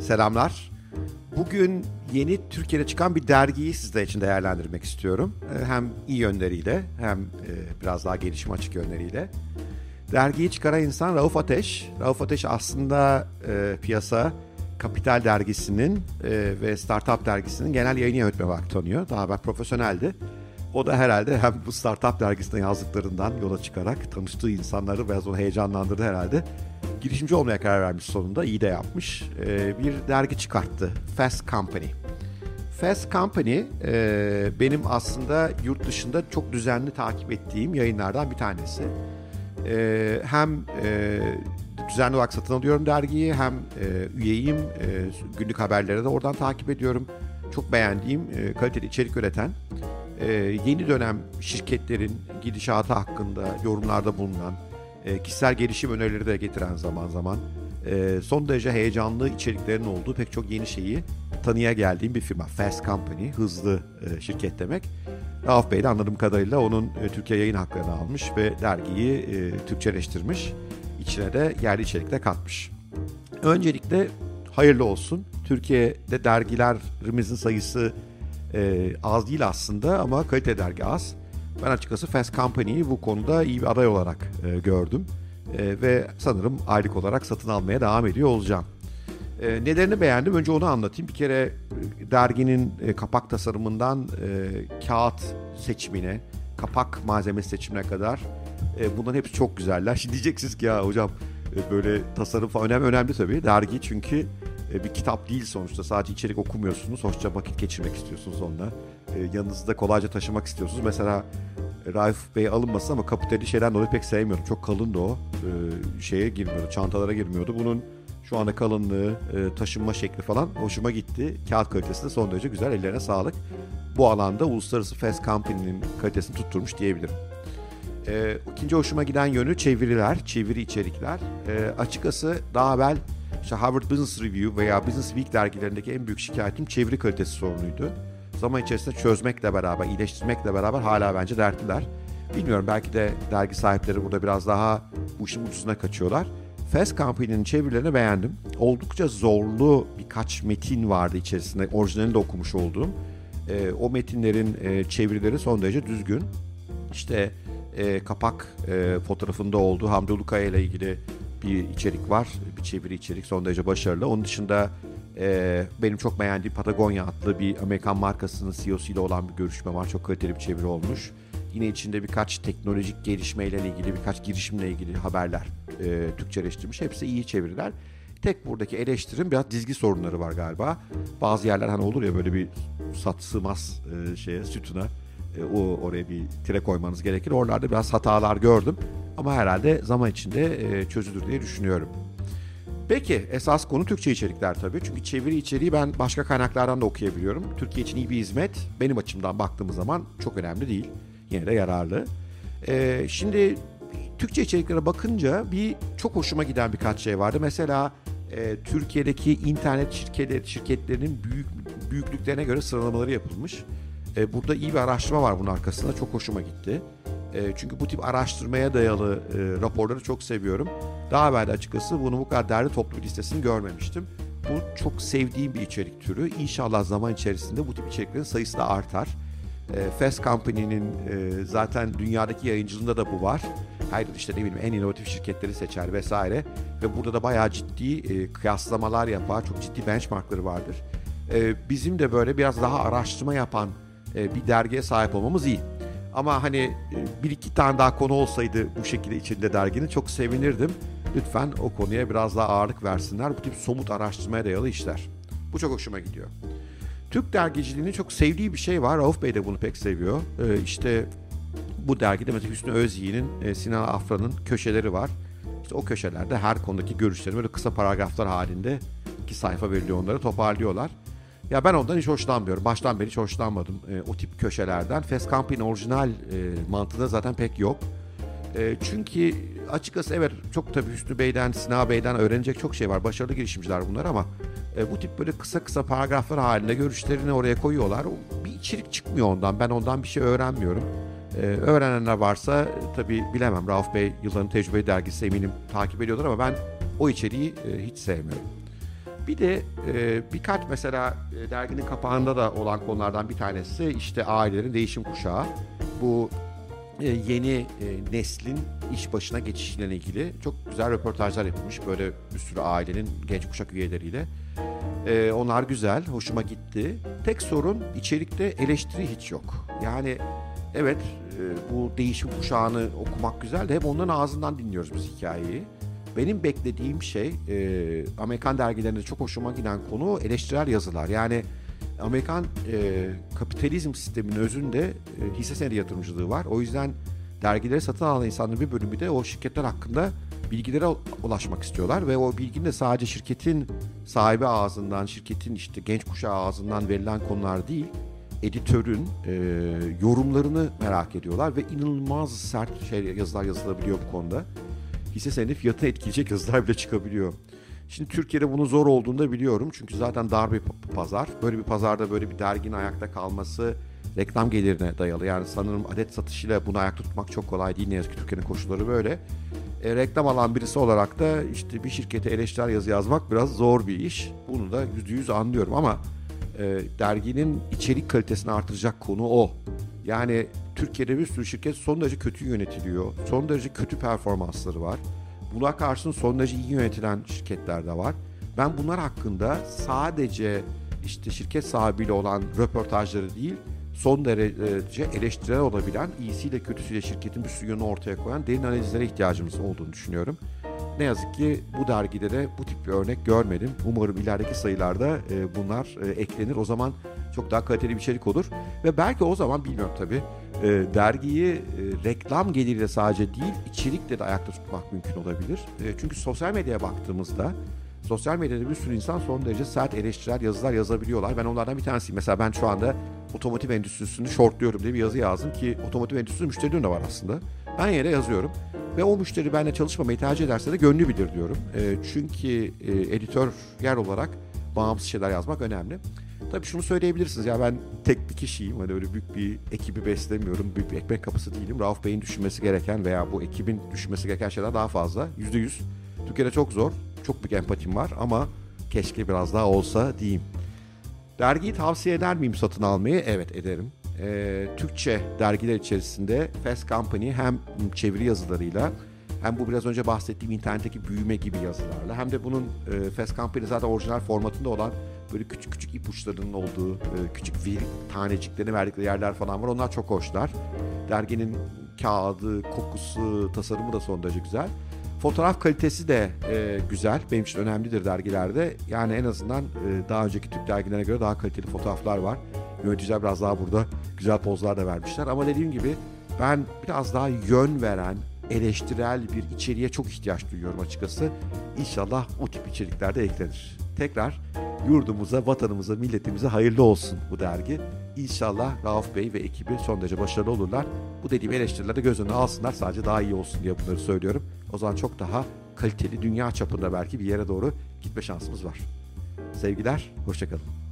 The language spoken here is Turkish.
Selamlar. Bugün yeni Türkiye'de çıkan bir dergiyi sizler için değerlendirmek istiyorum. Ee, hem iyi yönleriyle hem e, biraz daha gelişim açık yönleriyle. Dergiyi çıkaran insan Rauf Ateş. Rauf Ateş aslında e, piyasa Kapital Dergisi'nin e, ve Startup Dergisi'nin genel yayın yönetmeni olarak tanıyor. Daha ben profesyoneldi. O da herhalde hem bu Startup Dergisi'nde yazdıklarından yola çıkarak tanıştığı insanları biraz onu heyecanlandırdı herhalde girişimci olmaya karar vermiş sonunda. iyi de yapmış. E, bir dergi çıkarttı. Fast Company. Fast Company e, benim aslında yurt dışında çok düzenli takip ettiğim yayınlardan bir tanesi. E, hem e, düzenli olarak satın alıyorum dergiyi hem e, üyeyim. E, günlük haberleri de oradan takip ediyorum. Çok beğendiğim e, kaliteli içerik üreten e, yeni dönem şirketlerin gidişatı hakkında yorumlarda bulunan e, kişisel gelişim önerileri de getiren zaman zaman e, son derece heyecanlı içeriklerin olduğu pek çok yeni şeyi tanıya geldiğim bir firma. Fast Company, hızlı e, şirket demek. Rauf Bey de anladığım kadarıyla onun e, Türkiye yayın haklarını almış ve dergiyi e, Türkçeleştirmiş. İçine de yerli içerik de katmış. Öncelikle hayırlı olsun. Türkiye'de dergilerimizin sayısı e, az değil aslında ama kalite dergi az. Ben açıkçası Fast Company'yi bu konuda iyi bir aday olarak e, gördüm. E, ve sanırım aylık olarak satın almaya devam ediyor olacağım. E, nelerini beğendim? Önce onu anlatayım. Bir kere e, derginin e, kapak tasarımından e, kağıt seçimine, kapak malzemesi seçimine kadar e, bunların hepsi çok güzeller. Şimdi diyeceksiniz ki ya hocam e, böyle tasarım falan önemli, önemli tabii. Dergi çünkü e, bir kitap değil sonuçta. Sadece içerik okumuyorsunuz. Hoşça vakit geçirmek istiyorsunuz onunla. E, yanınızda kolayca taşımak istiyorsunuz. Mesela e, Raif Bey alınmasın ama kapitali şeyden dolayı pek sevmiyorum. Çok kalındı o. Şeye girmiyordu, çantalara girmiyordu. Bunun şu anda kalınlığı, e, taşınma şekli falan hoşuma gitti. Kağıt kalitesi de son derece güzel. Ellerine sağlık. Bu alanda uluslararası Fast Company'nin kalitesini tutturmuş diyebilirim. E, ikinci hoşuma giden yönü çeviriler, çeviri içerikler. E, açıkçası daha evvel işte Harvard Business Review veya Business Week dergilerindeki en büyük şikayetim çeviri kalitesi sorunuydu. Zaman içerisinde çözmekle beraber, iyileştirmekle beraber hala bence dertliler. Bilmiyorum belki de dergi sahipleri burada biraz daha bu işin ucuzuna kaçıyorlar. Fast Company'nin çevirilerini beğendim. Oldukça zorlu birkaç metin vardı içerisinde. Orijinalini de okumuş olduğum. E, o metinlerin e, çevirileri son derece düzgün. İşte e, kapak e, fotoğrafında olduğu Hamdi Ulukaya ile ilgili bir içerik var. Bir çeviri içerik son derece başarılı. Onun dışında e, benim çok beğendiğim Patagonya adlı bir Amerikan markasının CEO'su ile olan bir görüşme var. Çok kaliteli bir çeviri olmuş. Yine içinde birkaç teknolojik gelişmeyle ilgili, birkaç girişimle ilgili haberler e, Türkçeleştirmiş. Hepsi iyi çeviriler. Tek buradaki eleştirim biraz dizgi sorunları var galiba. Bazı yerler hani olur ya böyle bir sat sığmaz e, şeye, sütuna. E, o oraya bir tire koymanız gerekir. Oralarda biraz hatalar gördüm. Ama herhalde zaman içinde e, çözülür diye düşünüyorum. Peki esas konu Türkçe içerikler tabii. Çünkü çeviri içeriği ben başka kaynaklardan da okuyabiliyorum. Türkiye için iyi bir hizmet benim açımdan baktığımız zaman çok önemli değil. Yine de yararlı. Ee, şimdi Türkçe içeriklere bakınca bir çok hoşuma giden birkaç şey vardı. Mesela e, Türkiye'deki internet şirketleri, şirketlerinin büyük büyüklüklerine göre sıralamaları yapılmış. E, burada iyi bir araştırma var bunun arkasında. Çok hoşuma gitti. E, çünkü bu tip araştırmaya dayalı e, raporları çok seviyorum. Daha evvel açıkçası bunu bu kadar değerli toplu listesini görmemiştim. Bu çok sevdiğim bir içerik türü. İnşallah zaman içerisinde bu tip içeriklerin sayısı da artar. E, Fast Company'nin e, zaten dünyadaki yayıncılığında da bu var. Hayır işte ne bileyim en inovatif şirketleri seçer vesaire. Ve burada da bayağı ciddi e, kıyaslamalar yapar. Çok ciddi benchmarkları vardır. E, bizim de böyle biraz daha araştırma yapan bir dergiye sahip olmamız iyi. Ama hani e, bir iki tane daha konu olsaydı bu şekilde içinde derginin çok sevinirdim. Lütfen o konuya biraz daha ağırlık versinler. Bu tip somut araştırmaya dayalı işler. Bu çok hoşuma gidiyor. Türk dergiciliğinin çok sevdiği bir şey var. Rauf Bey de bunu pek seviyor. Ee, işte bu dergide mesela Hüsnü Özyiğit'in, e, Sinan Afran'ın köşeleri var. İşte o köşelerde her konudaki görüşleri böyle kısa paragraflar halinde iki sayfa veriliyor onları toparlıyorlar. Ya ben ondan hiç hoşlanmıyorum. Baştan beri hiç hoşlanmadım e, o tip köşelerden. Fast Company orijinal e, mantığında zaten pek yok. E, çünkü açıkçası evet çok tabii Hüsnü Bey'den, Sina Bey'den öğrenecek çok şey var. Başarılı girişimciler bunlar ama e, bu tip böyle kısa kısa paragraflar halinde görüşlerini oraya koyuyorlar. Bir içerik çıkmıyor ondan. Ben ondan bir şey öğrenmiyorum. Ee, öğrenenler varsa e, tabii bilemem. Rauf Bey yılların tecrübe dergisi eminim takip ediyorlar ama ben o içeriği e, hiç sevmiyorum. Bir de e, birkaç mesela e, derginin kapağında da olan konulardan bir tanesi işte ailelerin değişim kuşağı. Bu e, yeni e, neslin iş başına geçişiyle ilgili çok güzel röportajlar yapılmış. Böyle bir sürü ailenin genç kuşak üyeleriyle. E, onlar güzel, hoşuma gitti. Tek sorun içerikte eleştiri hiç yok. Yani evet e, bu değişim kuşağını okumak güzel de hep onların ağzından dinliyoruz biz hikayeyi. Benim beklediğim şey e, Amerikan dergilerinde çok hoşuma giden konu eleştirel yazılar. Yani Amerikan e, kapitalizm sisteminin özünde e, hisse senedi yatırımcılığı var. O yüzden dergileri satın alan insanların bir bölümü de o şirketler hakkında bilgilere ulaşmak istiyorlar ve o bilginin de sadece şirketin sahibi ağzından, şirketin işte genç kuşağı ağzından verilen konular değil, editörün e, yorumlarını merak ediyorlar ve inanılmaz sert şey yazılar yazılabiliyor bu konuda. Hisse senedi fiyatını etkileyecek yazılar bile çıkabiliyor. Şimdi Türkiye'de bunun zor olduğunu da biliyorum. Çünkü zaten dar bir pazar. Böyle bir pazarda böyle bir derginin ayakta kalması reklam gelirine dayalı. Yani sanırım adet satışıyla bunu ayakta tutmak çok kolay değil. Ne yazık ki Türkiye'nin koşulları böyle. E, reklam alan birisi olarak da işte bir şirkete eleştirel yazı yazmak biraz zor bir iş. Bunu da yüzde yüz anlıyorum ama e, derginin içerik kalitesini artıracak konu o. Yani Türkiye'de bir sürü şirket son derece kötü yönetiliyor. Son derece kötü performansları var. Buna karşın son derece iyi yönetilen şirketler de var. Ben bunlar hakkında sadece işte şirket sahibiyle olan röportajları değil, son derece eleştirel olabilen, iyisiyle kötüsüyle şirketin bir sürü yönü ortaya koyan derin analizlere ihtiyacımız olduğunu düşünüyorum. Ne yazık ki bu dergide de bu tip bir örnek görmedim. Umarım ilerideki sayılarda e, bunlar e, eklenir. O zaman çok daha kaliteli bir içerik olur. Ve belki o zaman bilmiyorum tabii e, dergiyi e, reklam geliriyle sadece değil içerikle de ayakta tutmak mümkün olabilir. E, çünkü sosyal medyaya baktığımızda sosyal medyada bir sürü insan son derece sert eleştirel yazılar yazabiliyorlar. Ben onlardan bir tanesiyim. Mesela ben şu anda otomotiv endüstrisini shortluyorum diye bir yazı yazdım ki otomotiv endüstrisi müşterilerim de var aslında. Ben yere yazıyorum. Ve o müşteri benimle çalışmamayı tercih ederse de gönlü bilir diyorum. E, çünkü e, editör yer olarak bağımsız şeyler yazmak önemli. Tabii şunu söyleyebilirsiniz ya ben tek bir kişiyim. Hani öyle büyük bir ekibi beslemiyorum. Büyük bir ekmek kapısı değilim. Rauf Bey'in düşünmesi gereken veya bu ekibin düşünmesi gereken şeyler daha fazla. Yüzde yüz. Türkiye'de çok zor. Çok büyük empatim var ama keşke biraz daha olsa diyeyim. Dergiyi tavsiye eder miyim satın almayı? Evet ederim. Ee, Türkçe dergiler içerisinde Fast Company hem çeviri yazılarıyla hem bu biraz önce bahsettiğim internetteki büyüme gibi yazılarla hem de bunun e, Fast Company zaten orijinal formatında olan böyle küçük küçük ipuçlarının olduğu e, küçük vir taneciklerini verdikleri yerler falan var. Onlar çok hoşlar. Derginin kağıdı, kokusu, tasarımı da son derece güzel. Fotoğraf kalitesi de e, güzel. Benim için önemlidir dergilerde. Yani en azından e, daha önceki Türk dergilerine göre daha kaliteli fotoğraflar var. Yöneticiler biraz daha burada güzel pozlar da vermişler. Ama dediğim gibi ben biraz daha yön veren, eleştirel bir içeriğe çok ihtiyaç duyuyorum açıkçası. İnşallah o tip içerikler de eklenir. Tekrar yurdumuza, vatanımıza, milletimize hayırlı olsun bu dergi. İnşallah Rauf Bey ve ekibi son derece başarılı olurlar. Bu dediğim eleştirileri göz önüne alsınlar sadece daha iyi olsun diye bunları söylüyorum. O zaman çok daha kaliteli dünya çapında belki bir yere doğru gitme şansımız var. Sevgiler, hoşçakalın.